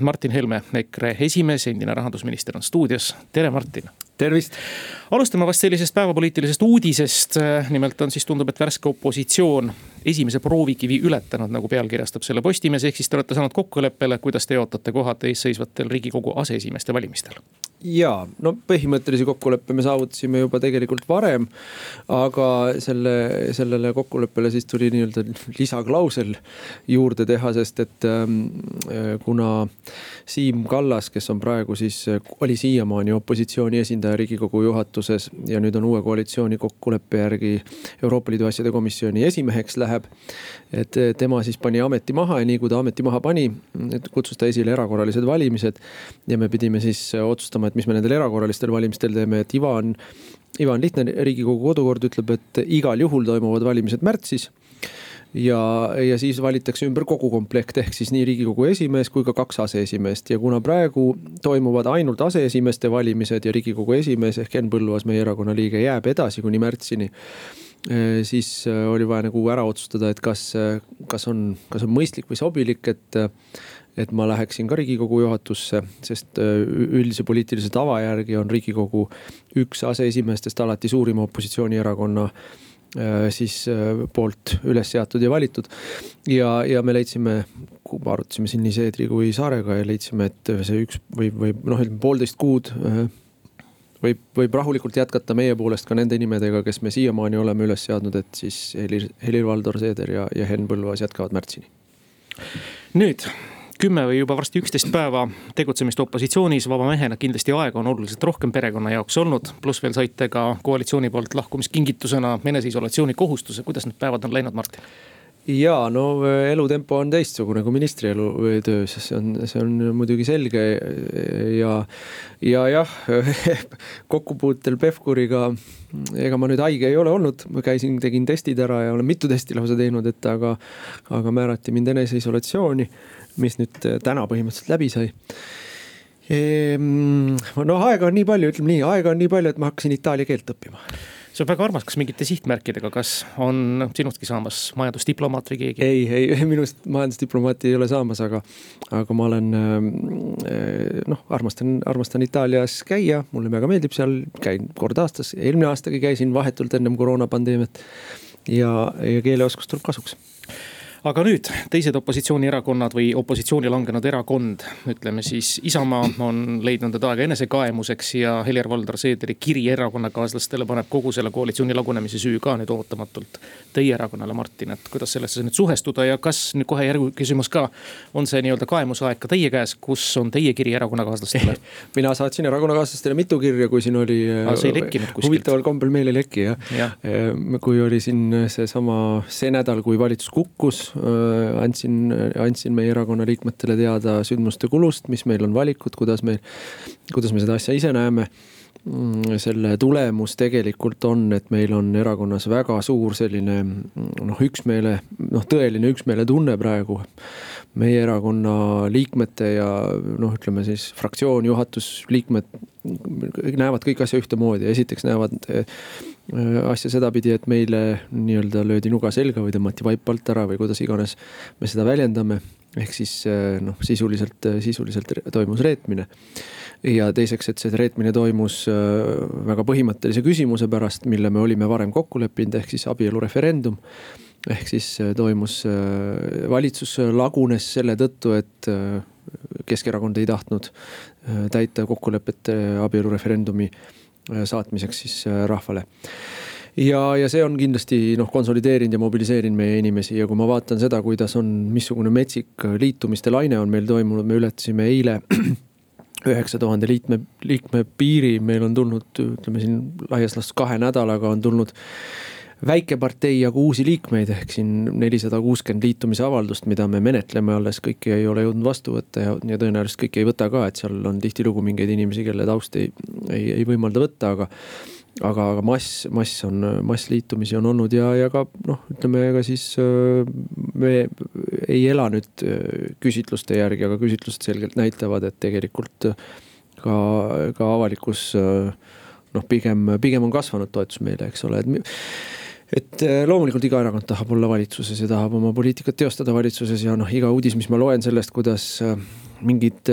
Martin Helme, EKRE esimees, endine rahandusminister on stuudios, tere Martin. tervist. alustame vast sellisest päevapoliitilisest uudisest. nimelt on siis tundub, et värske opositsioon esimese proovikivi ületanud, nagu pealkirjastab selle Postimees, ehk siis te olete saanud kokkuleppele, kuidas te jaotate kohad eesseisvatel riigikogu aseesimeeste valimistel ja no põhimõttelise kokkuleppe me saavutasime juba tegelikult varem. aga selle, sellele kokkuleppele siis tuli nii-öelda lisaklausel juurde teha, sest et ähm, kuna Siim Kallas, kes on praegu siis, oli siiamaani opositsiooni esindaja riigikogu juhatuses ja nüüd on uue koalitsiooni kokkuleppe järgi Euroopa Liidu asjade komisjoni esimeheks läheb. et tema siis pani ameti maha ja nii kui ta ameti maha pani, kutsus ta esile erakorralised valimised ja me pidime siis otsustama et mis me nendel erakorralistel valimistel teeme, et iva on, iva on lihtne, riigikogu kodukord ütleb, et igal juhul toimuvad valimised märtsis ja, ja siis valitakse ümber kogu komplekt, ehk siis nii riigikogu esimees kui ka kaks aseesimeest. Ja kuna praegu toimuvad ainult aseesimeeste valimised ja riigikogu esimees ehk Henn Põlluaas, meie erakonna liige, jääb edasi kuni märtsini eh, siis eh, oli vaja nagu ära otsustada, et kas, eh, kas on, kas on mõistlik või sobilik, et et ma läheksin ka riigikogu juhatusse, sest äh, üldise poliitilise tava järgi on riigikogu üks aseesimeestest alati suurima opositsioonierakonna äh, siis äh, poolt üles seatud ja valitud. ja, ja me leidsime, arutasime siin nii Seedri kui Saarega ja leidsime, et see üks või, või noh, ütleme poolteist kuud võib, võib rahulikult jätkata meie poolest ka nende nimedega, kes me siiamaani oleme üles seadnud, et siis Helir, Helir-Valdor Seeder ja, ja Henn Põlluaas jätkavad märtsini. nüüd kümme või juba varsti üksteist päeva tegutsemist opositsioonis vaba mehena kindlasti aega on oluliselt rohkem perekonna jaoks olnud. pluss veel saite ka koalitsiooni poolt lahkumiskingitusena eneseisolatsiooni kohustuse, kuidas need päevad on läinud, Martin? ja no elutempo on teistsugune kui ministri elu töös, see on, see on muidugi selge ja, ja jah kokkupuutel Pevkuriga, ega ma nüüd haige ei ole olnud, ma käisin, tegin testid ära ja olen mitu testi lausa teinud, et aga, aga määrati mind eneseisolatsiooni mis nüüd äh, täna põhimõtteliselt läbi sai ehm,. noh, aega on nii palju, ütleme nii, aega on nii palju, et ma hakkasin itaalia keelt õppima see on väga armas, kas mingite sihtmärkidega, kas on sinustki saamas majandusdiplomaat või keegi? ei, ei minust majandusdiplomaati ei ole saamas, aga, aga ma olen ähm, äh, noh, armastan, armastan Itaalias käia, mulle väga meeldib seal, käin kord aastas, eelmine aastagi käisin vahetult ennem koroonapandeemiat. ja, ja keeleoskus tuleb kasuks aga nüüd teised opositsioonierakonnad või opositsiooni langenud erakond, ütleme siis Isamaa on leidnud need aega enesekaemuseks ja Helir-Valdor Seederi kiri erakonnakaaslastele paneb kogu selle koalitsiooni lagunemise süü ka nüüd ootamatult teie erakonnale, Martin, et kuidas sellesse nüüd suhestuda ja kas nüüd kohe järgküsimus ka. on see nii-öelda kaemusaeg ka teie käes, kus on teie kiri erakonnakaaslastele mina saatsin erakonnakaaslastele mitu kirja, kui siin oli. see ei lekkinud kuskilt. huvitaval kombel meil ei leki jah ja. ja.. kui oli siin seesama, see nädal, kui valitsus kukkus Äh, andsin, andsin meie erakonna liikmetele teada sündmuste kulust, mis meil on valikud, kuidas meil, kuidas me seda asja ise näeme mm, selle tulemus tegelikult on, et meil on erakonnas väga suur selline noh, üksmeele, noh, tõeline üksmeeletunne praegu. meie erakonna liikmete ja noh, ütleme siis fraktsioon, juhatus, liikmed näevad kõik asja ühtemoodi, esiteks näevad Äh, asja sedapidi, et meile nii-öelda löödi nuga selga või tõmmati vaip alt ära või kuidas iganes me seda väljendame. ehk siis äh, noh, sisuliselt, sisuliselt toimus reetmine. ja teiseks, et see reetmine toimus äh, väga põhimõttelise küsimuse pärast, mille me olime varem kokku leppinud, ehk siis abielureferendum ehk siis toimus, valitsus lagunes selle tõttu, et Keskerakond ei tahtnud täita kokkulepet abielureferendumi Äh, saatmiseks siis äh, rahvale. Ja, ja see on kindlasti noh, konsolideerinud ja mobiliseerinud meie inimesi ja kui ma vaatan seda, kuidas on, missugune metsik liitumiste laine on meil toimunud, me ületasime eile üheksa tuhande liikme, liikme piiri, meil on tulnud, ütleme siin laias laastus kahe nädalaga on tulnud väikepartei jagu uusi liikmeid ehk siin nelisada kuuskümmend liitumisavaldust, mida me menetleme alles, kõiki ei ole jõudnud vastu võtta ja, ja tõenäoliselt kõiki ei võta ka, et seal on tihtilugu mingeid inimesi, kelle taust ei, ei, ei võimalda võtta, aga aga, aga mass, mass on, massliitumisi on olnud ja, ja ka noh, ütleme ega siis me ei ela nüüd küsitluste järgi, aga küsitlused selgelt näitavad, et tegelikult ka, ka avalikkus noh, pigem, pigem on kasvanud toetus meile, eks ole, et et äh, loomulikult iga erakond tahab olla valitsuses ja tahab oma poliitikat teostada valitsuses ja noh, iga uudis, mis ma loen sellest, kuidas äh, mingid,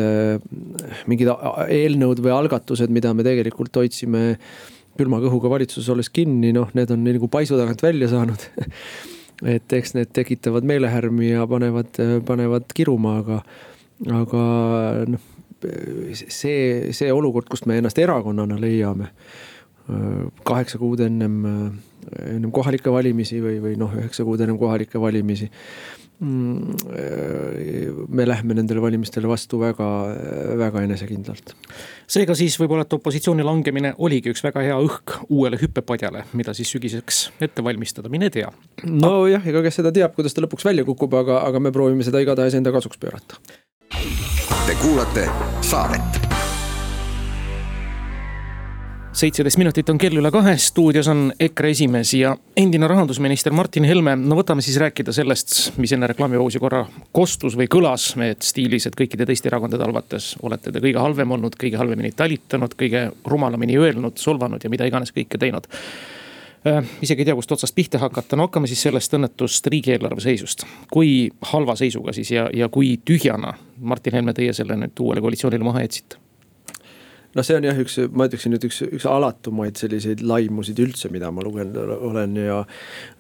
mingid eelnõud või algatused, mida me tegelikult hoidsime külma kõhuga valitsuses olles kinni, noh, need on nagu paisu tagant välja saanud. Et eks need tekitavad meelehärmi ja panevad, panevad kiruma, aga, aga noh, see, see olukord, kust me ennast erakonnana leiame kaheksa kuud ennem, ennem kohalikke valimisi või, või noh, üheksa kuud ennem kohalikke valimisi. Mm, me lähme nendele valimistele vastu väga, väga enesekindlalt. seega siis võib-olla, et opositsiooni langemine oligi üks väga hea õhk uuele hüppepadjale, mida siis sügiseks ette valmistada, mine tea. nojah, ega kes seda teab, kuidas ta lõpuks välja kukub, aga, aga me proovime seda igatahes enda kasuks pöörata. Te kuulate saadet seitseteist minutit on kell üle kahe, stuudios on EKRE esimees ja endine rahandusminister Martin Helme. no võtame siis rääkida sellest, mis enne reklaamipausi korra kostus või kõlas, et stiilis, et kõikide teiste erakondade arvates olete te kõige halvem olnud, kõige halvemini talitanud, kõige rumalamini öelnud, solvanud ja mida iganes kõike teinud äh, isegi ei tea, kust otsast pihta hakata, no hakkame siis sellest õnnetust riigieelarve seisust. kui halva seisuga siis ja, ja kui tühjana, Martin Helme, teie selle nüüd uuele koalitsioonile maha jätsite? Noh, see on jah, üks, ma ütleksin nüüd üks, üks alatumaid selliseid laimusid üldse, mida ma lugenud olen ja.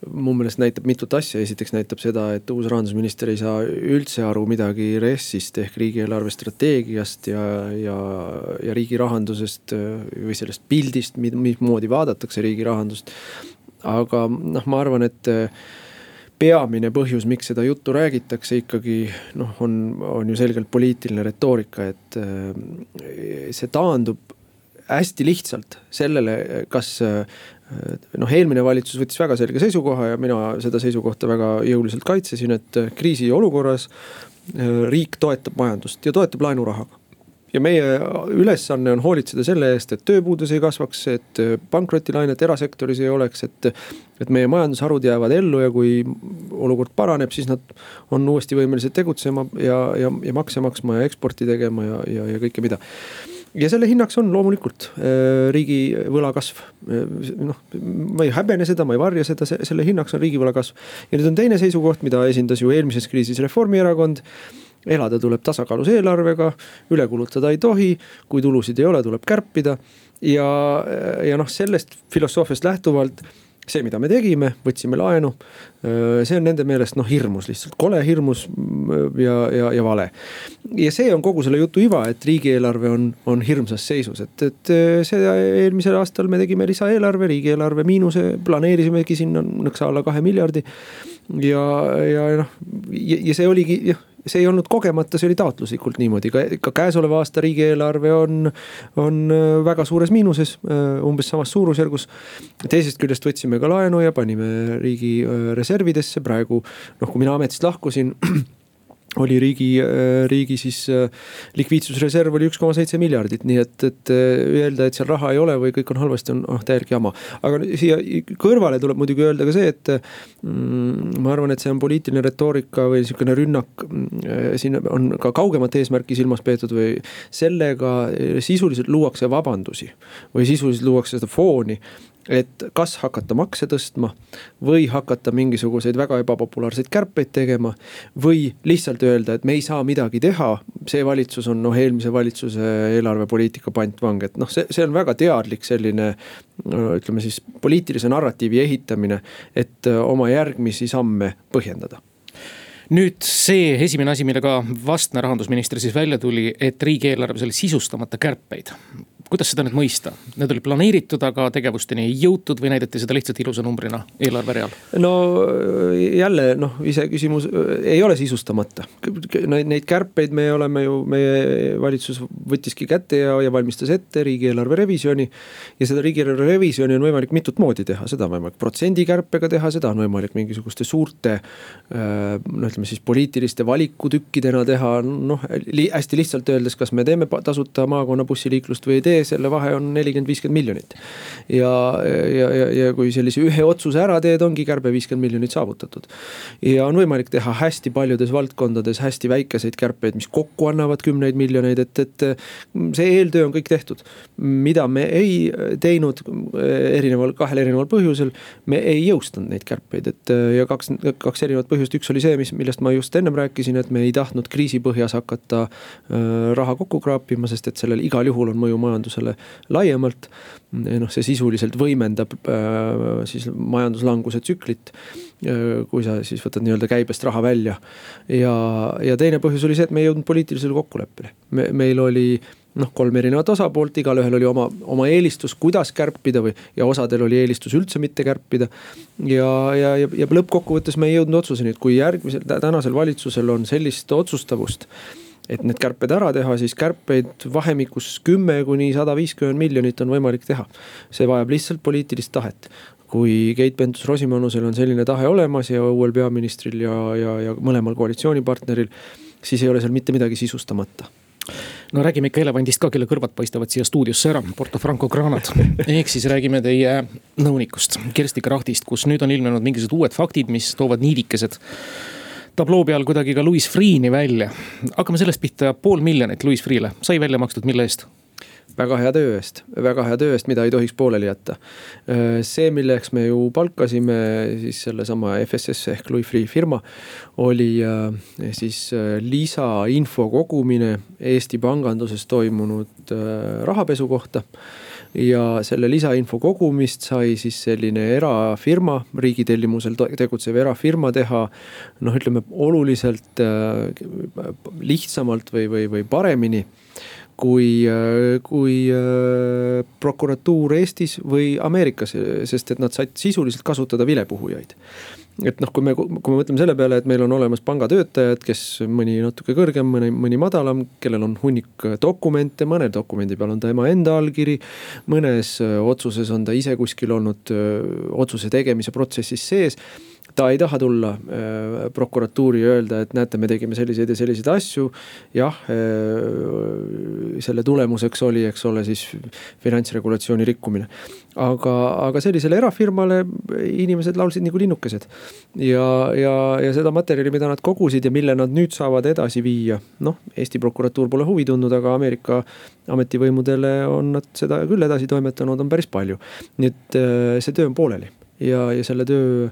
mu meelest näitab mitut asja, esiteks näitab seda, et uus rahandusminister ei saa üldse aru midagi RES-ist ehk riigieelarve strateegiast ja, ja, ja riigi rahandusest või sellest pildist, mismoodi vaadatakse riigi rahandust. aga noh, ma arvan, et peamine põhjus, miks seda juttu räägitakse ikkagi noh, on, on ju selgelt poliitiline retoorika, et äh, see taandub hästi lihtsalt sellele, kas äh, noh, eelmine valitsus võttis väga selge seisukoha ja mina seda seisukohta väga jõuliselt kaitsesin, et kriisiolukorras äh, riik toetab majandust ja toetab laenurahaga ja meie ülesanne on hoolitseda selle eest, et tööpuudus ei kasvaks, et pankrotilainet erasektoris ei oleks, et. et meie majandusharud jäävad ellu ja kui olukord paraneb, siis nad on uuesti võimelised tegutsema ja, ja, ja makse maksma ja eksporti tegema ja, ja, ja kõike mida ja selle hinnaks on loomulikult äh, riigi võla kasv. Äh, noh, ma ei häbene seda, ma ei varja seda, selle hinnaks on riigi võla kasv. ja nüüd on teine seisukoht, mida esindas ju eelmises kriisis Reformierakond elada tuleb tasakaalus eelarvega, üle kulutada ei tohi, kui tulusid ei ole, tuleb kärpida. ja, ja noh, sellest filosoofiast lähtuvalt see, mida me tegime, võtsime laenu. see on nende meelest noh, hirmus lihtsalt, kole, hirmus ja, ja, ja vale. ja see on kogu selle jutu iva, et riigieelarve on, on hirmsas seisus, et, et see eelmisel aastal me tegime lisaeelarve, riigieelarve miinuse, planeerisimegi sinna nõksa alla kahe miljardi. ja, ja noh, ja see oligi jah see ei olnud kogemata, see oli taotluslikult niimoodi, ka, ka käesoleva aasta riigieelarve on, on äh, väga suures miinuses, äh, umbes samas suurusjärgus. teisest küljest võtsime ka laenu ja panime riigi äh, reservidesse, praegu noh, kui mina ametist lahkusin oli riigi, riigi siis likviidsusreserv oli üks koma seitse miljardit, nii et, et öelda, et seal raha ei ole või kõik on halvasti, on noh täielik jama. aga siia kõrvale tuleb muidugi öelda ka see, et mm, ma arvan, et see on poliitiline retoorika või sihukene rünnak. Mm, siin on ka kaugemat eesmärki silmas peetud või sellega sisuliselt luuakse vabandusi või sisuliselt luuakse seda fooni et kas hakata makse tõstma või hakata mingisuguseid väga ebapopulaarseid kärpeid tegema. või lihtsalt öelda, et me ei saa midagi teha, see valitsus on noh, eelmise valitsuse eelarvepoliitika pantvang, et noh, see, see on väga teadlik selline. ütleme siis poliitilise narratiivi ehitamine, et oma järgmisi samme põhjendada nüüd see esimene asi, millega vastne rahandusminister siis välja tuli, et riigieelarves oli sisustamata kärpeid kuidas seda nüüd mõista, need olid planeeritud, aga tegevusteni ei jõutud või näidati seda lihtsalt ilusa numbrina eelarvereal? no jälle noh, iseküsimus ei ole sisustamata. Neid kärpeid me oleme ju, meie valitsus võttiski kätte ja, ja valmistas ette riigieelarve revisjoni. ja seda riigieelarve revisjoni on võimalik mitut moodi teha, seda on võimalik protsendikärpega teha, seda on võimalik mingisuguste suurte. no ütleme siis poliitiliste valikutükkidena teha, noh hästi lihtsalt öeldes, kas me teeme tasuta maakonna bussiliiklust või ei tee tee, selle vahe on nelikümmend, viiskümmend miljonit. ja, ja, ja, ja kui sellise ühe otsuse ära teed, ongi kärbe viiskümmend miljonit saavutatud. ja on võimalik teha hästi paljudes valdkondades hästi väikeseid kärpeid, mis kokku annavad kümneid miljoneid, et, et see eeltöö on kõik tehtud. mida me ei teinud erineval, kahel erineval põhjusel, me ei jõustanud neid kärpeid, et ja kaks, kaks erinevat põhjust, üks oli see, mis, millest ma just ennem rääkisin, et me ei tahtnud kriisi põhjas hakata raha kokku kraapima, sest et sellel igal juhul on mõju majandusele laiemalt. noh, see sisuliselt võimendab äh, siis majanduslanguse tsüklit. Äh, kui sa siis võtad nii-öelda käibest raha välja ja, ja teine põhjus oli see, et me ei jõudnud poliitilisele kokkuleppele. me, meil oli noh, kolm erinevat osapoolt, igalühel oli oma, oma eelistus, kuidas kärpida või, ja osadel oli eelistus üldse mitte kärpida. ja, ja, ja, ja lõppkokkuvõttes me ei jõudnud otsuseni, et kui järgmisel, tänasel valitsusel on sellist otsustavust et need kärped ära teha, siis kärpeid vahemikus kümme kuni sada viiskümmend miljonit on võimalik teha. see vajab lihtsalt poliitilist tahet. kui Keit Pentus-Rosimannusel on selline tahe olemas ja uuel peaministril ja, ja, ja mõlemal koalitsioonipartneril, siis ei ole seal mitte midagi sisustamata no räägime ikka elevandist ka, kelle kõrvad paistavad siia stuudiosse ära, Porto Franco Granat. ehk siis räägime teie nõunikust, Kersti Krachtist, kus nüüd on ilmnenud mingisugused uued faktid, mis toovad niidikesed tabloo peal kuidagi ka Louis Freeh'ni välja. hakkame sellest pihta, pool miljonit Louis Freeh'le sai välja makstud, mille eest? väga hea töö eest, väga hea töö eest, mida ei tohiks pooleli jätta. see, milleks me ju palkasime siis sellesama FSS ehk Louis Freeh firma, oli äh, siis äh, lisainfo kogumine Eesti panganduses toimunud äh, rahapesu kohta ja selle lisainfo kogumist sai siis selline erafirma, riigi tellimusel tegutsev erafirma teha. noh, ütleme oluliselt äh, lihtsamalt või, või, või paremini kui, äh, kui äh, prokuratuur Eestis või Ameerikas, sest et nad said sisuliselt kasutada vilepuhujaid et noh, kui me, kui me mõtleme selle peale, et meil on olemas pangatöötajad, kes mõni natuke kõrgem, mõni, mõni madalam, kellel on hunnik dokumente, mõne dokumendi peal on ta ema enda allkiri. mõnes otsuses on ta ise kuskil olnud otsuse tegemise protsessis sees ta ei taha tulla äh, prokuratuuri ja öelda, et näete, me tegime selliseid ja selliseid asju. jah äh,, selle tulemuseks oli, eks ole, siis finantsregulatsiooni rikkumine. aga, aga sellisele erafirmale inimesed laulsid nagu linnukesed. ja, ja, ja seda materjali, mida nad kogusid ja mille nad nüüd saavad edasi viia, noh, Eesti prokuratuur pole huvi tundnud, aga Ameerika ametivõimudele on nad seda küll edasi toimetanud, on päris palju. nii et äh, see töö on pooleli ja, ja selle töö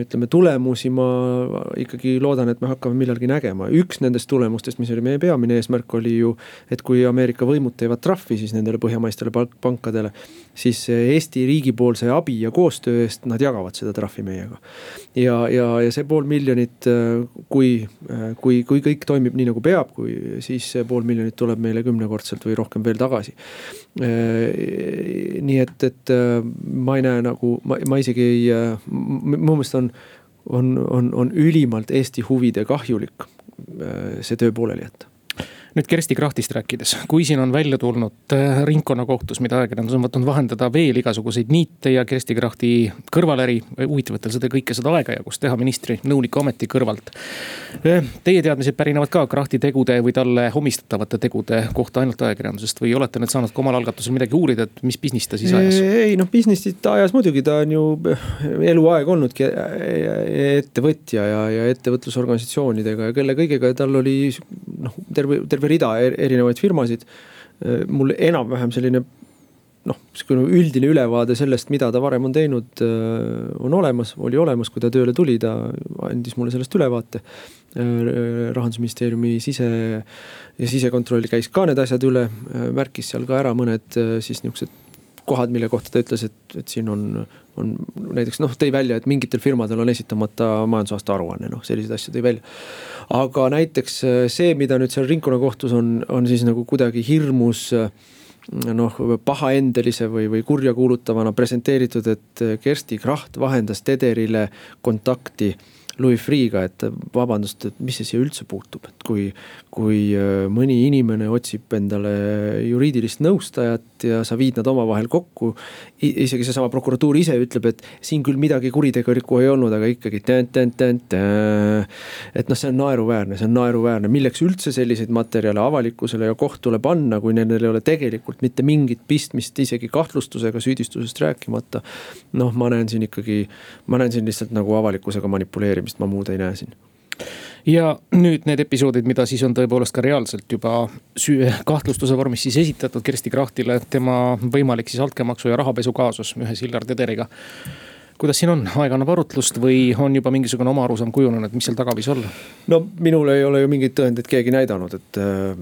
ütleme tulemusi ma ikkagi loodan, et me hakkame millalgi nägema. üks nendest tulemustest, mis oli meie peamine eesmärk, oli ju, et kui Ameerika võimud teevad trahvi siis nendele põhjamaistele pankadele, siis Eesti riigipoolse abi ja koostöö eest nad jagavad seda trahvi meiega. ja, ja, ja see pool miljonit, kui, kui, kui kõik toimib nii nagu peab, kui siis see pool miljonit tuleb meile kümnekordselt või rohkem veel tagasi. Nii et, et ma ei näe nagu, ma, ma isegi ei mu meelest on, on, on, on ülimalt Eesti huvide kahjulik äh, see töö pooleli jätta nüüd Kersti Krahtist rääkides, kui siin on välja tulnud äh, ringkonnakohtus, mida ajakirjandus on võtnud vahendada veel igasuguseid niite ja Kersti Krahti kõrvaläri. huvitav, et tal seda kõike seda aega jagus teha ministri nõuniku ameti kõrvalt. Äh, teie teadmised pärinevad ka Krahti tegude või talle omistatavate tegude kohta ainult ajakirjandusest või olete nüüd saanud ka omal algatusel midagi uurida, et mis business ta siis ajas? ei noh, business'it ta ajas muidugi, ta on ju eluaeg olnudki ettevõtja ja, ja ettevõtlusorganisatsioonidega ja kelle kõigega tal oli noh, terve, terve terve rida erinevaid firmasid. Äh, mul enam-vähem selline noh, sihukene üldine ülevaade sellest, mida ta varem on teinud, äh, on olemas, oli olemas, kui ta tööle tuli, ta andis mulle sellest ülevaate. Äh, rahandusministeeriumi sise ja sisekontroll käis ka need asjad üle, märkis seal ka ära mõned siis nihukesed kohad, mille kohta ta ütles, et, et siin on, on näiteks noh, tõi välja, et mingitel firmadel on esitamata majandusaasta aruanne, noh selliseid asju tõi välja. aga näiteks äh, see, mida nüüd seal ringkonnakohtus on, on siis nagu kuidagi hirmus äh, noh, pahaendelise või, või kurjakuulutavana presenteeritud, et Kersti Kracht vahendas Tederile kontakti Louis Freeh'ga, et vabandust, et mis see siia üldse puutub, et kui, kui äh, mõni inimene otsib endale juriidilist nõustajat et ja sa viid nad omavahel kokku. isegi seesama prokuratuur ise ütleb, et siin küll midagi kuritegelikku ei olnud, aga ikkagi. et noh, see on naeruväärne, see on naeruväärne, milleks üldse selliseid materjale avalikkusele ja kohtule panna, kui nendel ei ole tegelikult mitte mingit pistmist isegi kahtlustusega, süüdistusest rääkimata. noh, ma näen siin ikkagi, ma näen siin lihtsalt nagu avalikkusega manipuleerimist, ma muud ei näe siin ja nüüd need episoodid, mida siis on tõepoolest ka reaalselt juba süü-, kahtlustuse vormis siis esitatud Kersti Krachtile, tema võimalik siis altkäemaksu ja rahapesu kaasus ühe Siljar Tederiga. kuidas siin on, aeg annab arutlust või on juba mingisugune oma arusaam kujunenud, mis seal taga võis olla? no minul ei ole ju mingeid tõendeid keegi näidanud, et äh,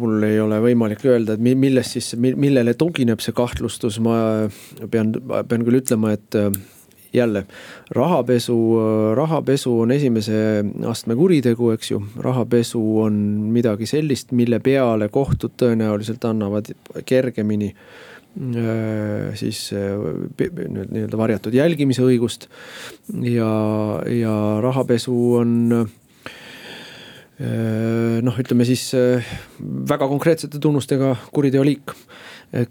mul ei ole võimalik öelda, et millest siis, millele tugineb see kahtlustus, ma pean, pean küll ütlema, et äh, jälle rahapesu, rahapesu on esimese astme kuritegu, eks ju. rahapesu on midagi sellist, mille peale kohtud tõenäoliselt annavad kergemini äh, siis äh, nii-öelda varjatud jälgimise õigust. ja, ja rahapesu on noh, ütleme siis väga konkreetsete tunnustega kuriteoliik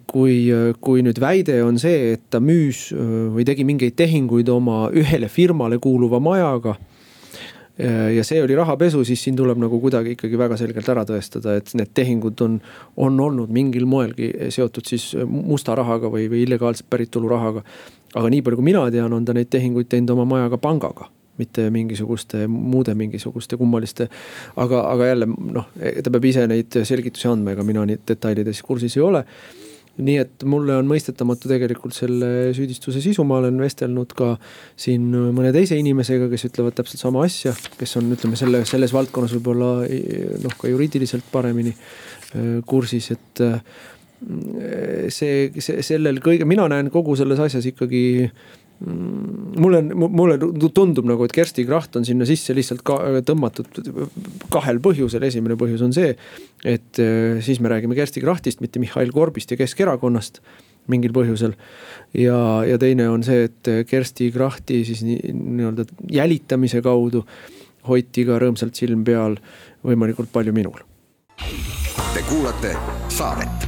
kui, kui nüüd väide on see, et ta müüs või tegi mingeid tehinguid oma ühele firmale kuuluva majaga ja see oli rahapesu, siis siin tuleb nagu kuidagi ikkagi väga selgelt ära tõestada, et need tehingud on, on olnud mingil moelgi seotud siis musta rahaga või, või illegaalselt päritolu rahaga. aga nii palju, kui mina tean, on ta neid tehinguid teinud oma majaga pangaga mitte mingisuguste muude mingisuguste kummaliste. aga, aga jälle noh, ta peab ise neid selgitusi andma, ega mina nii detailides kursis ei ole nii et mulle on mõistetamatu tegelikult selle süüdistuse sisu, ma olen vestelnud ka siin mõne teise inimesega, kes ütlevad täpselt sama asja, kes on, ütleme selle, selles valdkonnas võib-olla noh, ka juriidiliselt paremini äh, kursis, et äh, see, see, sellel kõige, mina näen kogu selles asjas ikkagi mulle, mulle tundub nagu, et Kersti Kracht on sinna sisse lihtsalt ka tõmmatud kahel põhjusel, esimene põhjus on see. et äh, siis me räägime Kersti Krahtist, mitte Mihhail Korbist ja Keskerakonnast mingil põhjusel. ja, ja teine on see, et Kersti Krahti siis nii-öelda jälitamise kaudu hoiti ka rõõmsalt silm peal võimalikult palju minul. Te kuulate saadet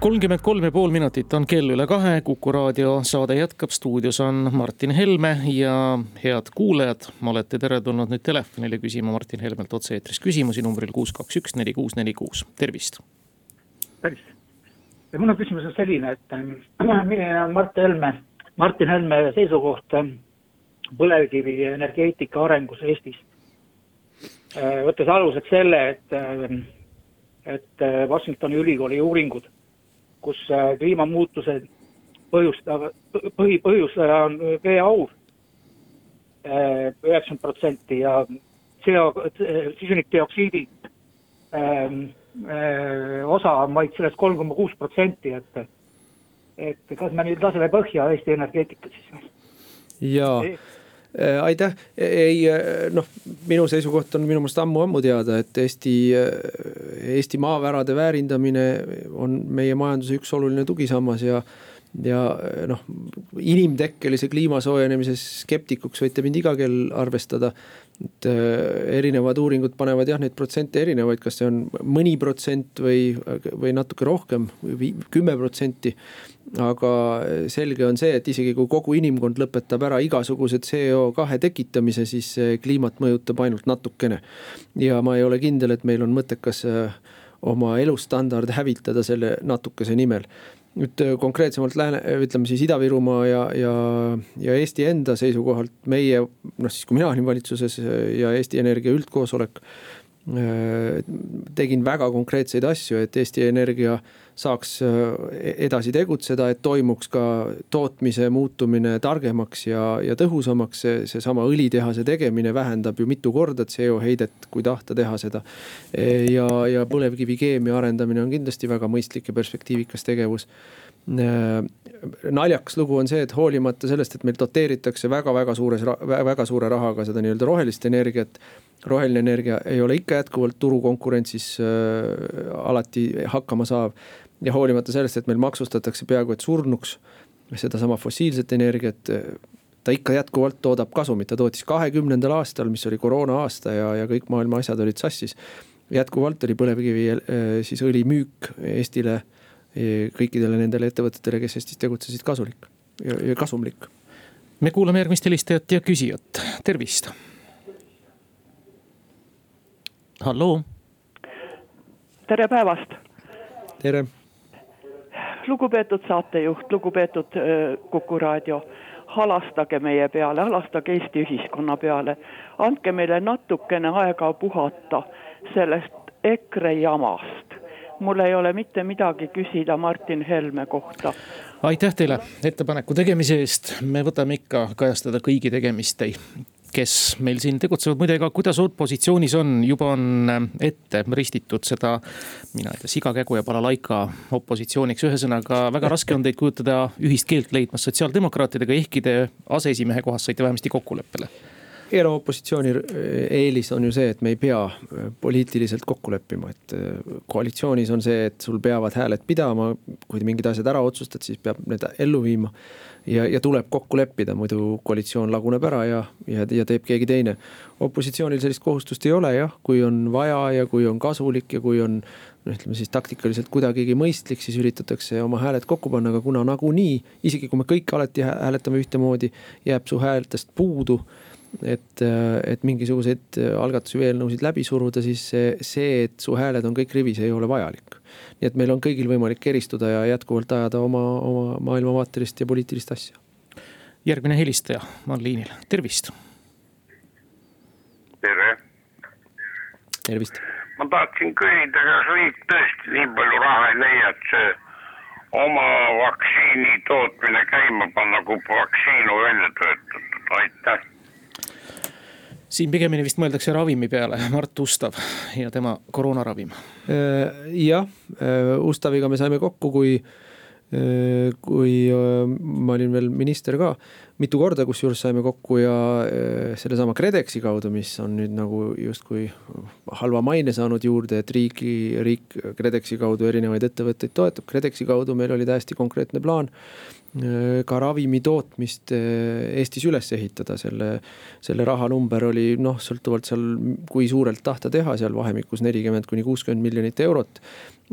kolmkümmend kolm ja pool minutit on kell üle kahe, Kuku raadio saade jätkab, stuudios on Martin Helme ja head kuulajad, olete teretulnud nüüd telefonile küsima Martin Helmelt otse-eetris küsimusi numbril kuus, kaks, üks, neli, kuus, neli, kuus, tervist. tervist. mul on küsimus selline, et milline on Mart Helme, Martin Helme seisukoht põlevkivienergeetika arengus Eestis? võttes aluseks selle, et, et Washingtoni ülikooli uuringud kus äh, kliimamuutused põhjustavad, põhi, põhjustaja on veeaur. Äh, üheksakümmend protsenti ja CO, süsinikdioksiidi ähm, äh, osa on vaid sellest kolm koma kuus protsenti, et, et kas me nüüd laseme põhja Eesti energeetikat siis? jaa. Äh, aitäh, ei äh, noh, minu seisukoht on minu meelest ammu-ammu teada, et Eesti, äh, Eesti maavärade väärindamine on meie majanduse üks oluline tugisammas ja ja noh, inimtekkelise kliima soojenemise skeptikuks võite mind iga kell arvestada. Et erinevad uuringud panevad jah, neid protsente erinevaid, kas see on mõni protsent või, või natuke rohkem kümme protsenti aga selge on see, et isegi kui kogu inimkond lõpetab ära igasuguse CO2 tekitamise, siis kliimat mõjutab ainult natukene. ja ma ei ole kindel, et meil on mõttekas äh, oma elustandard hävitada selle natukese nimel nüüd äh, konkreetsemalt lääne, ütleme siis Ida-Virumaa ja, ja, ja Eesti enda seisukohalt meie noh, siis kui mina olin valitsuses ja Eesti Energia üldkoosolek Äh, tegin väga konkreetseid asju, et Eesti Energia saaks äh, edasi tegutseda, et toimuks ka tootmise muutumine targemaks ja, ja tõhusamaks. see, seesama õlitehase tegemine vähendab ju mitu korda CO heidet, kui tahta teha seda. ja, ja põlevkivikeemia arendamine on kindlasti väga mõistlik ja perspektiivikas tegevus äh, naljakas lugu on see, et hoolimata sellest, et meil doteeritakse väga-väga suures, väga suure rahaga seda nii-öelda rohelist energiat roheline energia ei ole ikka jätkuvalt turukonkurentsis äh, alati hakkama saav. Ja hoolimata sellest, et meil maksustatakse peaaegu et surnuks sedasama fossiilset energiat, ta ikka jätkuvalt toodab kasumit, ta tootis kahekümnendal aastal, mis oli koroona aasta ja, ja kõik maailma asjad olid sassis jätkuvalt oli põlevkivi siis õli müük Eestile kõikidele nendele ettevõtetele, kes Eestis tegutsesid, kasulik ja, ja kasumlik. me kuulame järgmist helistajat ja küsijat, tervist. halloo. tere päevast. tere. Lugupeetud saatejuht, lugupeetud Kuku raadio halastage meie peale, halastage Eesti ühiskonna peale. andke meile natukene aega puhata sellest EKRE jamast mul ei ole mitte midagi küsida Martin Helme kohta. aitäh teile ettepaneku tegemise eest, me võtame ikka kajastada kõigi tegemist kes meil siin tegutsevad, muide, ega kuidas opositsioonis on, juba on ette ristitud seda, mina ei tea, sigakägu ja balalaika opositsiooniks. ühesõnaga väga raske on teid kujutada ühist keelt leidmas sotsiaaldemokraatidega, ehkki te aseesimehe kohast saite vähemasti kokkuleppele eraopositsiooni eelis on ju see, et me ei pea äh, poliitiliselt kokku leppima, et äh, koalitsioonis on see, et sul peavad hääled pidama. kui mingid asjad ära otsustad, siis peab need ellu viima. ja, ja tuleb kokku leppida, muidu koalitsioon laguneb ära ja, ja, ja teeb keegi teine. opositsioonil sellist kohustust ei ole jah, kui on vaja ja kui on kasulik ja kui on noh, ütleme siis taktikaliselt kuidagigi mõistlik, siis üritatakse oma hääled kokku panna, aga kuna nagunii, isegi kui me kõik alati hääletame ühtemoodi, jääb su häältest puudu et, et mingisuguseid algatusi või eelnõusid läbi suruda, siis see, see, et su hääled on kõik rivis, ei ole vajalik. nii et meil on kõigil võimalik eristuda ja jätkuvalt ajada oma, oma maailmavaatelist ja poliitilist asja. järgmine helistaja on liinil, tervist. tere. tervist. ma tahtsin küsida, kas riik tõesti nii palju raha ei leia, et see oma vaktsiini tootmine käima panna, kui vaktsiin on välja töötatud, aitäh siin pigemini vist mõeldakse ravimi peale, Mart Ustav ja tema koroonaravim. Äh, jah, äh, Ustaviga me saime kokku, kui, kui ma olin veel minister ka, mitu korda kusjuures saime kokku ja sellesama KredExi kaudu, mis on nüüd nagu justkui halva maine saanud juurde, et riigi, riik KredExi kaudu erinevaid ettevõtteid toetab. KredExi kaudu meil oli täiesti konkreetne plaan Äh, ka ravimi tootmist äh, Eestis üles ehitada, selle, selle rahanumber oli noh, sõltuvalt seal, kui suurelt tahta teha, seal vahemikus nelikümmend kuni kuuskümmend miljonit eurot.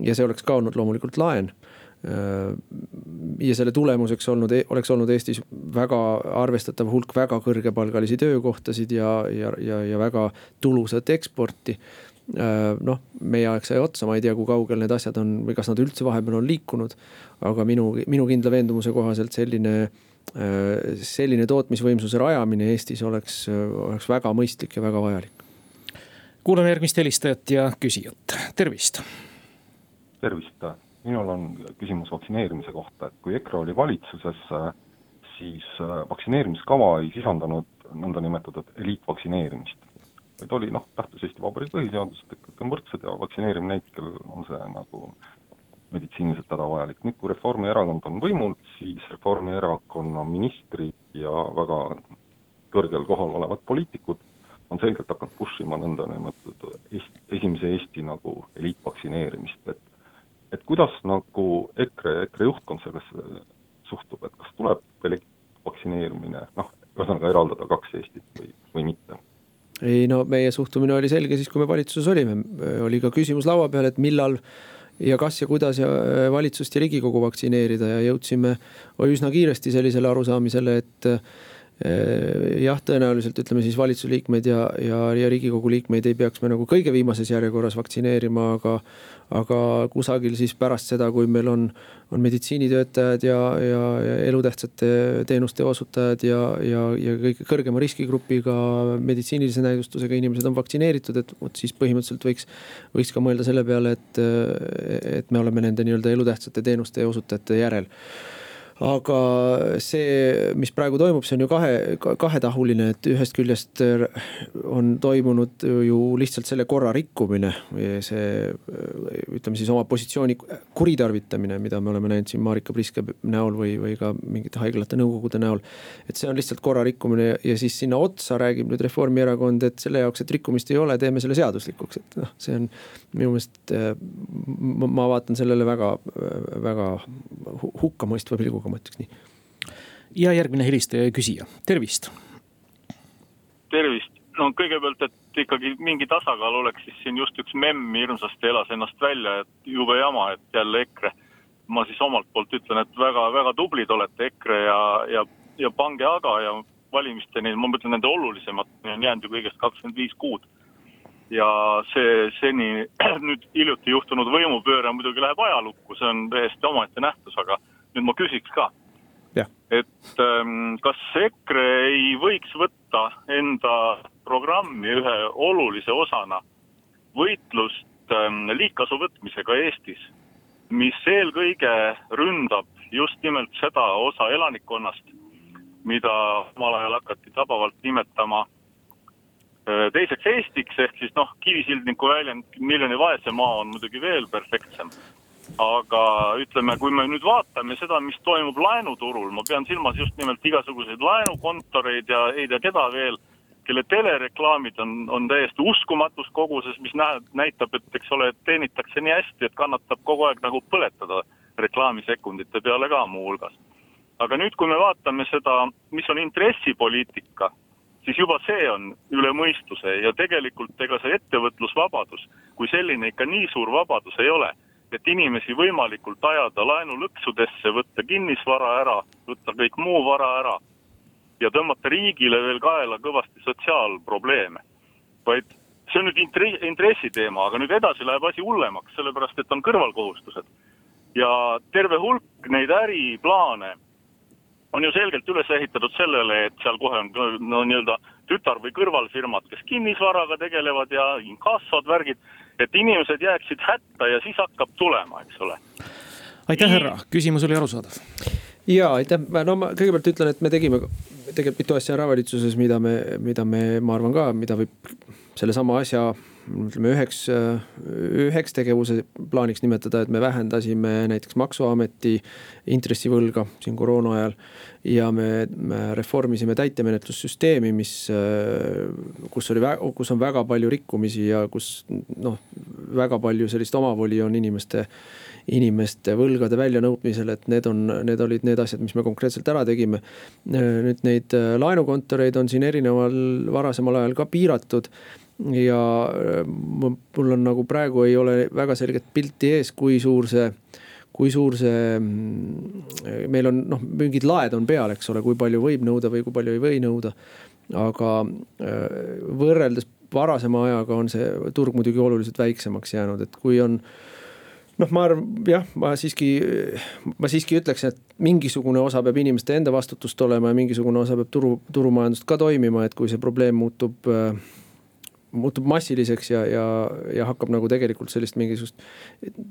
ja see oleks ka olnud loomulikult laen äh, ja selle tulemuseks olnud, e-, oleks olnud Eestis väga arvestatav hulk väga kõrgepalgalisi töökohtasid ja, ja, ja, ja väga tulusat eksporti Äh, noh, meie aeg sai otsa, ma ei tea, kui kaugel need asjad on või kas nad üldse vahepeal on liikunud. aga minu, minu kindla veendumuse kohaselt selline, äh, selline tootmisvõimsuse rajamine Eestis oleks, oleks väga mõistlik ja väga vajalik. kuulame järgmist helistajat ja küsijat, tervist. tervist, minul on küsimus vaktsineerimise kohta, et kui EKRE oli valitsuses, siis vaktsineerimiskava ei sisaldanud nõndanimetatud eliitvaktsineerimist vaid oli noh, lähtus Eesti Vabariigi põhiseadusest, et kõik on võrdsed ja vaktsineerimine neid, kellel on see nagu meditsiiniliselt hädavajalik. nüüd, kui Reformierakond on võimul, siis Reformierakonna ministrid ja väga kõrgel kohal olevad poliitikud on selgelt hakanud push ima nõndanimetatud esimese Eesti nagu eliitvaktsineerimist, et et kuidas nagu EKRE, EKRE juhtkond sellesse suhtub, et kas tuleb vaktsineerimine, noh, ühesõnaga eraldada kaks Eestit või, või mitte? Ei no meie suhtumine oli selge siis, kui me valitsuses olime, oli ka küsimus laua peal, et millal ja kas ja kuidas ja äh, valitsust ja riigikogu vaktsineerida ja jõudsime üsna kiiresti sellisele arusaamisele, et Äh, jah, tõenäoliselt ütleme siis valitsuse liikmeid ja, ja, ja riigikogu liikmeid ei peaks me nagu kõige viimases järjekorras vaktsineerima, aga. aga kusagil siis pärast seda, kui meil on, on meditsiinitöötajad ja, ja, ja elutähtsate teenuste osutajad ja, ja, ja kõige kõrgema riskigrupiga meditsiinilise näidustusega inimesed on vaktsineeritud, et vot siis põhimõtteliselt võiks. võiks ka mõelda selle peale, et, et me oleme nende nii-öelda elutähtsate teenuste osutajate järel aga see, mis praegu toimub, see on ju kahe, kahetahuline, et ühest küljest äh, on toimunud ju lihtsalt selle korra rikkumine. see äh, ütleme siis oma positsiooni kuritarvitamine, mida me oleme näinud siin Marika Priske näol või, või ka mingite haiglate nõukogude näol. et see on lihtsalt korra rikkumine ja siis sinna otsa räägib nüüd Reformierakond, et selle jaoks, et rikkumist ei ole, teeme selle seaduslikuks, et noh, see on minu meelest. Äh, ma vaatan sellele väga, väga hukkamõistva pilguga aga ma ütleks nii. ja järgmine helistaja ja küsija, tervist. tervist, no kõigepealt, et ikkagi mingi tasakaal oleks, siis siin just üks memm hirmsasti elas ennast välja, et jube jama, et jälle EKRE. ma siis omalt poolt ütlen, et väga-väga tublid olete EKRE ja, ja, ja pange aga ja valimisteni, ma mõtlen nende olulisemat, on jäänud ju kõigest kakskümmend viis kuud. ja see seni nüüd hiljuti juhtunud võimupööre muidugi läheb ajalukku, see on täiesti omaette nähtus, aga nüüd ma küsiks ka. et ähm, kas EKRE ei võiks võtta enda programmi ühe olulise osana võitlust ähm, liigkasu võtmisega Eestis, mis eelkõige ründab just nimelt seda osa elanikkonnast, mida omal ajal hakati tabavalt nimetama äh, teiseks Eestiks, ehk siis noh, kivisildniku väljend miljoni vaese maa on muidugi veel perfektsem. Aga ütleme, kui me nüüd vaatame seda, mis toimub laenuturul, ma pean silmas just nimelt igasuguseid laenukontoreid ja ei tea keda veel, kelle telereklaamid on, on täiesti uskumatus koguses, mis näeb, näitab, et eks ole, et teenitakse nii hästi, et kannatab kogu aeg nagu põletada reklaamisekundite peale ka muuhulgas. Aga nüüd, kui me vaatame seda, mis on intressipoliitika, siis juba see on üle mõistuse ja tegelikult ega see ettevõtlusvabadus kui selline ikka nii suur vabadus ei ole, et inimesi võimalikult ajada laenulõksudesse, võtta kinnisvara ära, võtta kõik muu vara ära ja tõmmata riigile veel kaela kõvasti sotsiaalprobleeme. vaid see on nüüd intri-, intressi teema, aga nüüd edasi läheb asi hullemaks, sellepärast et on kõrvalkohustused. ja terve hulk neid äriplaane on ju selgelt üles ehitatud sellele, et seal kohe on no nii-öelda tütar- või kõrvalfirmad, kes kinnisvaraga tegelevad ja inkassod, värgid, et inimesed jääksid hätta ja siis hakkab tulema, eks ole. aitäh, härra, küsimus oli arusaadav. ja aitäh, no ma kõigepealt ütlen, et me tegime tegelikult mitu asja ära valitsuses, mida me, mida me, ma arvan ka, mida võib sellesama asja ütleme üheks, üheks tegevuse plaaniks nimetada, et me vähendasime näiteks maksuameti intressivõlga siin koroona ajal. ja me, me reformisime täitemenetlussüsteemi, mis, kus oli, kus on väga palju rikkumisi ja kus noh, väga palju sellist omavoli on inimeste inimeste võlgade väljanõudmisel, et need on, need olid need asjad, mis me konkreetselt ära tegime. nüüd neid laenukontoreid on siin erineval varasemal ajal ka piiratud ja äh, mul on nagu praegu ei ole väga selget pilti ees, kui suur see, kui suur see, mm, meil on noh, mingid laed on peal, eks ole, kui palju võib nõuda või kui palju ei või nõuda. aga äh, võrreldes varasema ajaga on see turg muidugi oluliselt väiksemaks jäänud, et kui on noh, ma arvan, jah, ma siiski, ma siiski ütleks, et mingisugune osa peab inimeste enda vastutust olema ja mingisugune osa peab turu, turumajandust ka toimima, et kui see probleem muutub äh, muutub massiliseks ja, ja, ja hakkab nagu tegelikult sellist mingisugust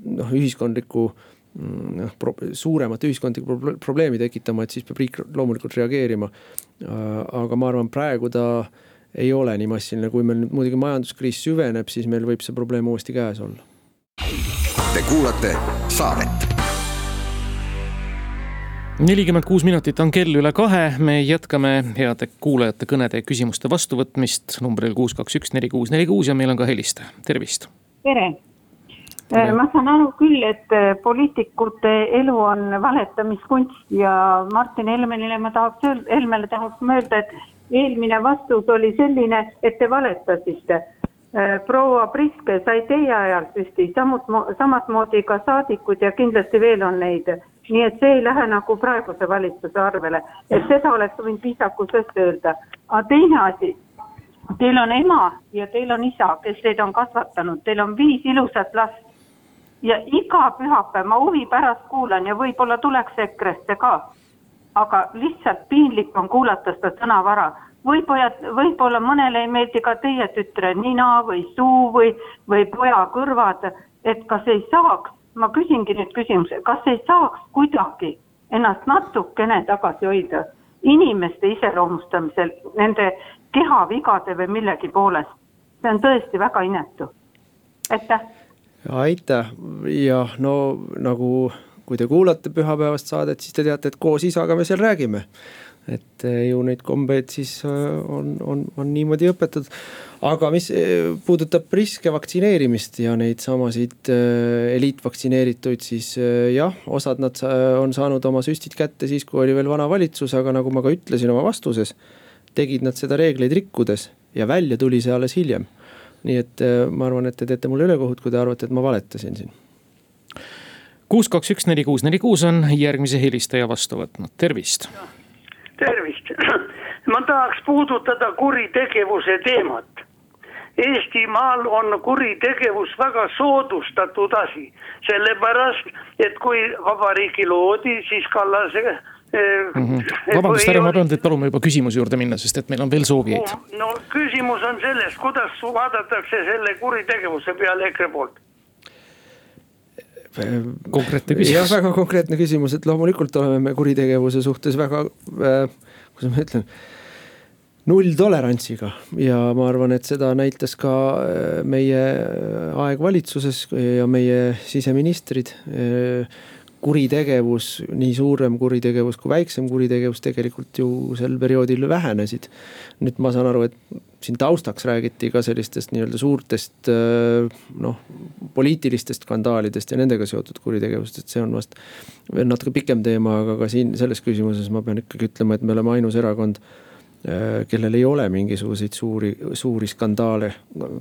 noh, ühiskondlikku mm, noh, suuremat ühiskondlikku probleemi tekitama, et siis peab riik loomulikult reageerima. aga ma arvan, praegu ta ei ole nii massiline, kui meil nüüd muidugi majanduskriis süveneb, siis meil võib see probleem uuesti käes olla. Te kuulate saadet nelikümmend kuus minutit on kell üle kahe, me jätkame heade kuulajate kõnede ja küsimuste vastuvõtmist numbril kuus, kaks, üks, neli, kuus, neli, kuus ja meil on ka helistaja, tervist. tere, tere., ma saan aru küll, et äh, poliitikute elu on valetamiskunst ja Martin Helmenile ma tahaks Helmele tahaks ma öelda, et eelmine vastus oli selline, et te valetasite. Äh, proua Priske sai teie ajal süsti, samut-, samat moodi ka saadikud ja kindlasti veel on neid nii et see ei lähe nagu praeguse valitsuse arvele, et seda oleks võinud viisakusest öelda. aga teine asi, teil on ema ja teil on isa, kes teid on kasvatanud, teil on viis ilusat last. ja iga pühapäev ma huvi pärast kuulan ja võib-olla tuleks EKRE-sse ka. aga lihtsalt piinlik on kuulata seda sõnavara võib-olla, võib-olla mõnele ei meeldi ka teie tütre nina või suu või, või poja kõrvad, et kas ei saaks ma küsingi nüüd küsimuse, kas ei saaks kuidagi ennast natukene tagasi hoida inimeste iseloomustamisel nende kehavigade või millegi poolest. see on tõesti väga inetu. aitäh. aitäh, jah, no nagu, kui te kuulate pühapäevast saadet, siis te teate, et koos isaga me seal räägime et eh, ju neid kombeid siis eh, on, on, on niimoodi õpetatud. aga mis eh, puudutab riske vaktsineerimist ja neid samasid eliitvaktsineerituid, siis jah, osad nad on saanud oma süstid kätte siis, kui oli veel vana valitsus, aga nagu ma ka ütlesin oma vastuses, tegid nad seda reegleid rikkudes ja välja tuli see alles hiljem nii et ma arvan, et te teete mulle ülekohut, kui te arvate, et ma valetasin siin kuus, kaks, üks, neli, kuus, neli, kuus on järgmise helistaja vastu võtnud, tervist. Tervist, ma tahaks puudutada kuritegevuse teemat. Eestimaal on kuritegevus väga soodustatud asi, sellepärast et kui vabariiki loodi, siis Kallase Mm -hmm. vabandust, härra, ma pean teid paluma juba küsimuse juurde minna, sest et meil on veel soovijaid. no küsimus on selles, kuidas vaadatakse selle kuritegevuse peale EKRE poolt konkreetne küsimus. jah, väga konkreetne küsimus, et loomulikult oleme me kuritegevuse suhtes väga äh,, kuidas ma ütlen nulltolerantsiga ja ma arvan, et seda näitas ka äh, meie aeg valitsuses ja meie siseministrid äh, kuritegevus, nii suurem kuritegevus kui väiksem kuritegevus tegelikult ju sel perioodil vähenesid. nüüd ma saan aru, et siin taustaks räägiti ka sellistest nii-öelda suurtest noh, poliitilistest skandaalidest ja nendega seotud kuritegevust, et see on vast veel natuke pikem teema, aga ka siin selles küsimuses ma pean ikkagi ütlema, et me oleme ainus erakond, kellel ei ole mingisuguseid suuri, suuri skandaale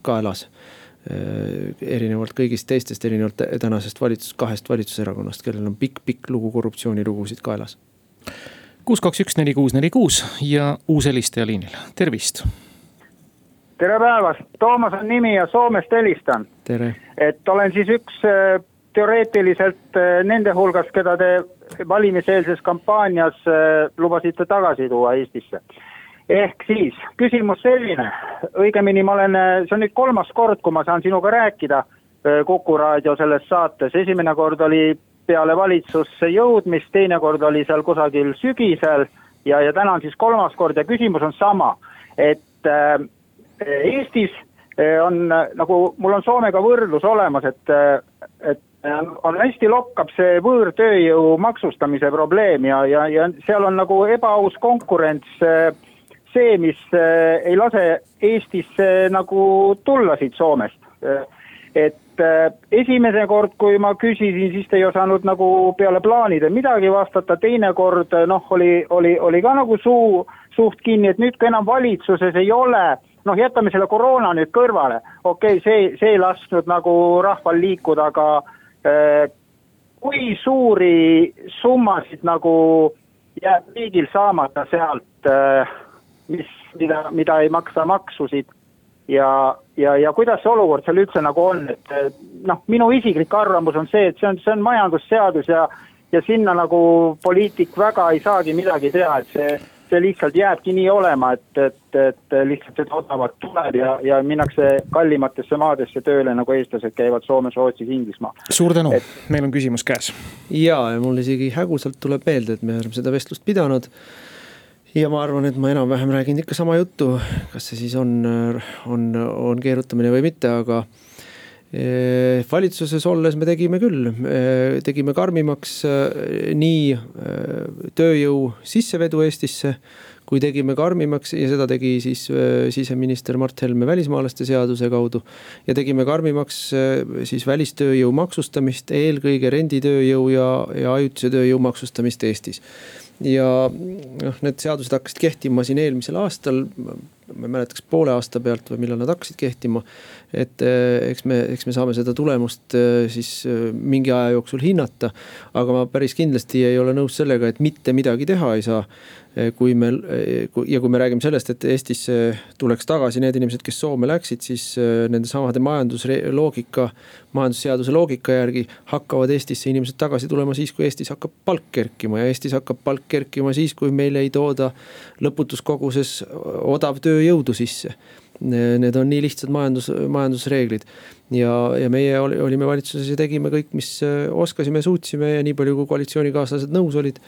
kaelas Äh, erinevalt kõigist teistest, erinevalt tänasest valitsus, kahest valitsuserakonnast, kellel on pikk-pikk lugu korruptsioonilugusid kaelas. kuus, kaks, üks, neli, kuus, neli, kuus ja uus helistaja liinil, tervist. tere päevast, Toomas on nimi ja Soomest helistan. et olen siis üks äh, teoreetiliselt äh, nende hulgas, keda te valimiseelses kampaanias lubasite tagasi tuua Eestisse ehk siis küsimus selline, õigemini ma olen, see on nüüd kolmas kord, kui ma saan sinuga rääkida äh, Kuku raadio selles saates, esimene kord oli peale valitsusse jõudmist, teine kord oli seal kusagil sügisel ja, ja täna on siis kolmas kord ja küsimus on sama, et äh, Eestis äh, on nagu, mul on Soomega võrdlus olemas, et, äh, et on hästi lokkab see võõrtööjõu maksustamise probleem ja, ja, ja seal on nagu ebaaus konkurents äh, see, mis äh, ei lase Eestisse nagu tulla siit Soomest. Äh, et esimene kord, kui ma küsisin, siis te ei osanud nagu peale plaanide midagi vastata, teine kord noh, oli, oli, oli ka nagu suu suht kinni, et nüüd, kui enam valitsuses ei ole, noh, jätame selle koroona nüüd kõrvale, okei okay,, see, see ei lasknud nagu rahval liikuda, aga kui suuri summasid nagu jääb riigil saamata sealt äh, mis, mida, mida ei maksa maksusid. ja, ja, ja kuidas see olukord seal üldse nagu on, et noh, minu isiklik arvamus on see, et see on, see on majandusseadus ja, ja sinna nagu poliitik väga ei saagi midagi teha, et see see lihtsalt jääbki nii olema, et, et, et lihtsalt seda odavat tuleb ja, ja minnakse kallimatesse maadesse tööle, nagu eestlased käivad Soomes, Rootsis, Inglismaal. suur tänu et..., meil on küsimus käes. ja, ja mul isegi hägusalt tuleb meelde, et me oleme seda vestlust pidanud ja ma arvan, et ma enam-vähem räägin ikka sama juttu, kas see siis on, on, on keerutamine või mitte, aga eh, valitsuses olles me tegime küll, tegime karmimaks eh, nii eh, tööjõu sissevedu Eestisse kui tegime karmimaks ja seda tegi siis siseminister Mart Helme välismaalaste seaduse kaudu. ja tegime karmimaks siis välistööjõu maksustamist, eelkõige renditööjõu ja, ja ajutise tööjõu maksustamist Eestis ja noh, need seadused hakkasid kehtima siin eelmisel aastal. ma ei mäleta, kas poole aasta pealt või millal nad hakkasid kehtima. et eh, eks me, eks me saame seda tulemust eh, siis eh, mingi aja jooksul hinnata. aga ma päris kindlasti ei ole nõus sellega, et mitte midagi teha ei saa. Eh, kui me eh, ja kui me räägime sellest, et Eestisse tuleks tagasi need inimesed, kes Soome läksid, siis eh, nende samade majandusloogika, majandusseaduse loogika järgi hakkavad Eestisse inimesed tagasi tulema siis, kui Eestis hakkab palk kerkima ja Eestis hakkab palk kerkima siis, kui meile ei tooda lõputus koguses odavtööjõudu sisse. Need on nii lihtsad majandus, majandusreeglid ja, ja meie olime valitsuses ja tegime kõik, mis äh, oskasime, suutsime ja nii palju, kui koalitsioonikaaslased nõus olid.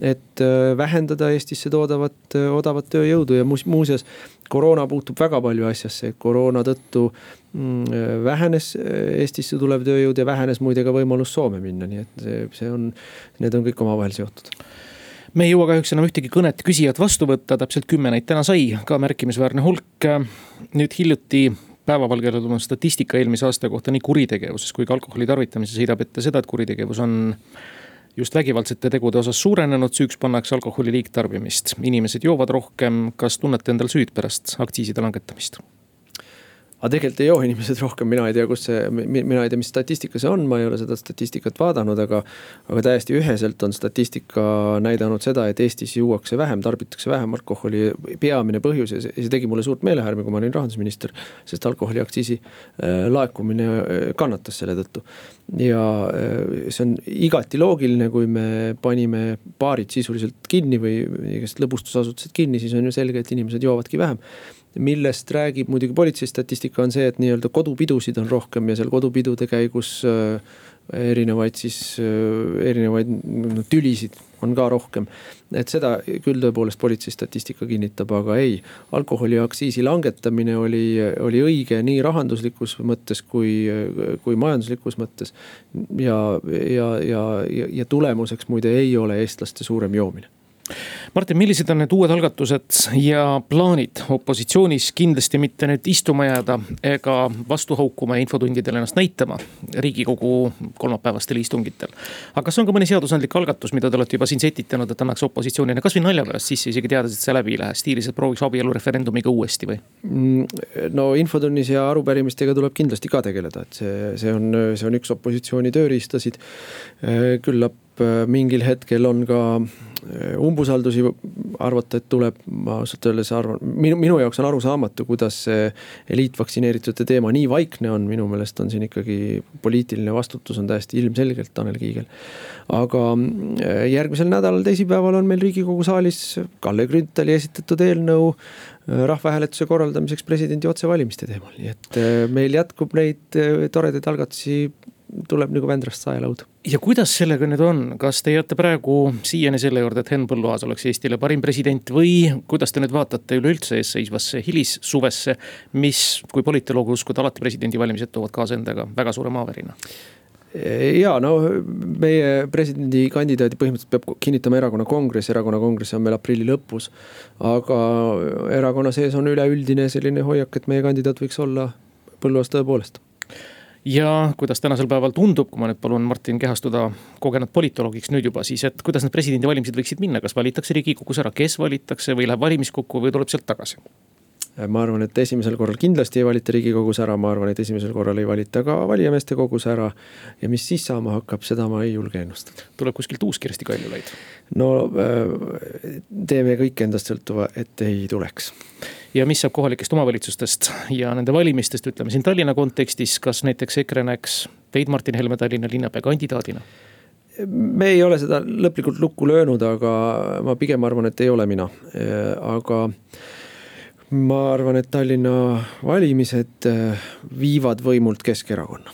et äh, vähendada Eestisse toodavat äh, odavat tööjõudu ja muuseas, koroona puutub väga palju asjasse, koroona tõttu mm, vähenes Eestisse tulev tööjõud ja vähenes muide ka võimalus Soome minna, nii et see, see on, need on kõik omavahel seotud me ei jõua kahjuks enam ühtegi kõnet küsijat vastu võtta, täpselt kümme neid täna sai, ka märkimisväärne hulk. nüüd hiljuti päevavalgele tulnud statistika eelmise aasta kohta nii kuritegevuses kui ka alkoholi tarvitamises heidab ette seda, et kuritegevus on just vägivaldsete tegude osas suurenenud, süüks pannakse alkoholi liigtarbimist. inimesed joovad rohkem, kas tunnete endal süüd pärast aktsiiside langetamist? Aga tegelikult ei joo inimesed rohkem, mina ei tea, kus see, mina ei tea, mis statistika see on, ma ei ole seda statistikat vaadanud, aga. aga täiesti üheselt on statistika näidanud seda, et Eestis juuakse vähem, tarbitakse vähem alkoholi. peamine põhjus ja see, see tegi mulle suurt meelehärmi, kui ma olin rahandusminister, sest alkoholiaktsiisi äh, laekumine äh, kannatas selle tõttu. ja äh, see on igati loogiline, kui me panime baarid sisuliselt kinni või igasugused lõbustusasutused kinni, siis on ju selge, et inimesed joovadki vähem millest räägib muidugi politsei statistika, on see, et nii-öelda kodupidusid on rohkem ja seal kodupidude käigus äh, erinevaid siis, äh, erinevaid no, tülisid on ka rohkem. et seda küll tõepoolest politsei statistika kinnitab, aga ei, alkoholiaktsiisi langetamine oli, oli õige nii rahanduslikus mõttes kui, kui majanduslikus mõttes. ja, ja, ja, ja, ja tulemuseks muide ei ole eestlaste suurem joomine Martin, millised on need uued algatused ja plaanid opositsioonis, kindlasti mitte nüüd istuma jääda ega vastu haukuma ja infotundidel ennast näitama riigikogu kolmapäevastel istungitel. aga kas on ka mõni seadusandlik algatus, mida te olete juba siin setitanud, et annaks opositsioonile kasvõi nalja pärast sisse, isegi teades, et see läbi ei lähe, stiilis, et prooviks abielureferendumiga uuesti või? Mm, no infotunnis ja arupärimistega tuleb kindlasti ka tegeleda, et see, see on, see on üks opositsiooni tööriistasid. küllap mingil hetkel on ka äh, umbusaldusi arvata, et tuleb, ma ausalt öeldes arvan, minu, minu jaoks on arusaamatu, kuidas see eliitvaktsineeritute teema nii vaikne on, minu meelest on siin ikkagi poliitiline vastutus on täiesti ilmselgelt Tanel Kiigel. aga äh, järgmisel nädalal, teisipäeval on meil riigikogu saalis Kalle Grünthali esitatud eelnõu rahvahääletuse korraldamiseks presidendi otsevalimiste teemal, nii et meil jätkub neid toredaid algatusi tuleb nagu Vändrast saelaud. ja kuidas sellega nüüd on, kas te jääte praegu siiani selle juurde, et Henn Põlluaas oleks Eestile parim president või kuidas te nüüd vaatate üleüldse eesseisvasse hilissuvesse, mis, kui politoloogi uskuda, alati presidendivalimised toovad kaasa endaga väga suure maavärina? ja no meie presidendikandidaadi põhimõtteliselt peab kinnitama erakonna kongress, erakonna kongress on meil aprilli lõpus. aga erakonna sees on üleüldine selline hoiak, et meie kandidaat võiks olla Põlluaas tõepoolest ja kuidas tänasel päeval tundub, kui ma nüüd palun Martin kehastuda kogenud politoloogiks nüüd juba, siis et kuidas need presidendivalimised võiksid minna, kas valitakse riigikogus ära, kes valitakse või läheb valimiskokku või tuleb sealt tagasi? Ma arvan, et esimesel korral kindlasti ei valita riigikogus ära, ma arvan, et esimesel korral ei valita ka valijameeste kogus ära. ja mis siis saama hakkab, seda ma ei julge ennustada. tuleb kuskilt uus Kersti Kaljulaid? no äh, teeme kõik endast sõltuva, et ei tuleks ja mis saab kohalikest omavalitsustest ja nende valimistest, ütleme siin Tallinna kontekstis, kas näiteks EKRE näeks teid, Martin Helme, Tallinna linnapea kandidaadina? me ei ole seda lõplikult lukku löönud, aga ma pigem arvan, et ei ole mina, aga ma arvan, et Tallinna valimised viivad võimult Keskerakonna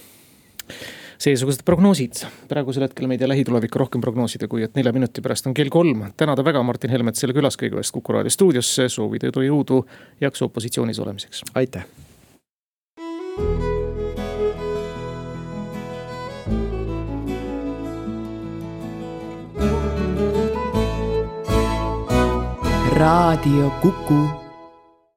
seesugused prognoosid. praegusel hetkel me ei tea lähitulevikku rohkem prognoosida, kui et nelja minuti pärast on kell kolm. tänada väga Martin Helmet selle külaskäigu eest Kuku raadio stuudiosse, soovida edu, jõudu, jaksu opositsioonis olemiseks. aitäh. raadio Kuku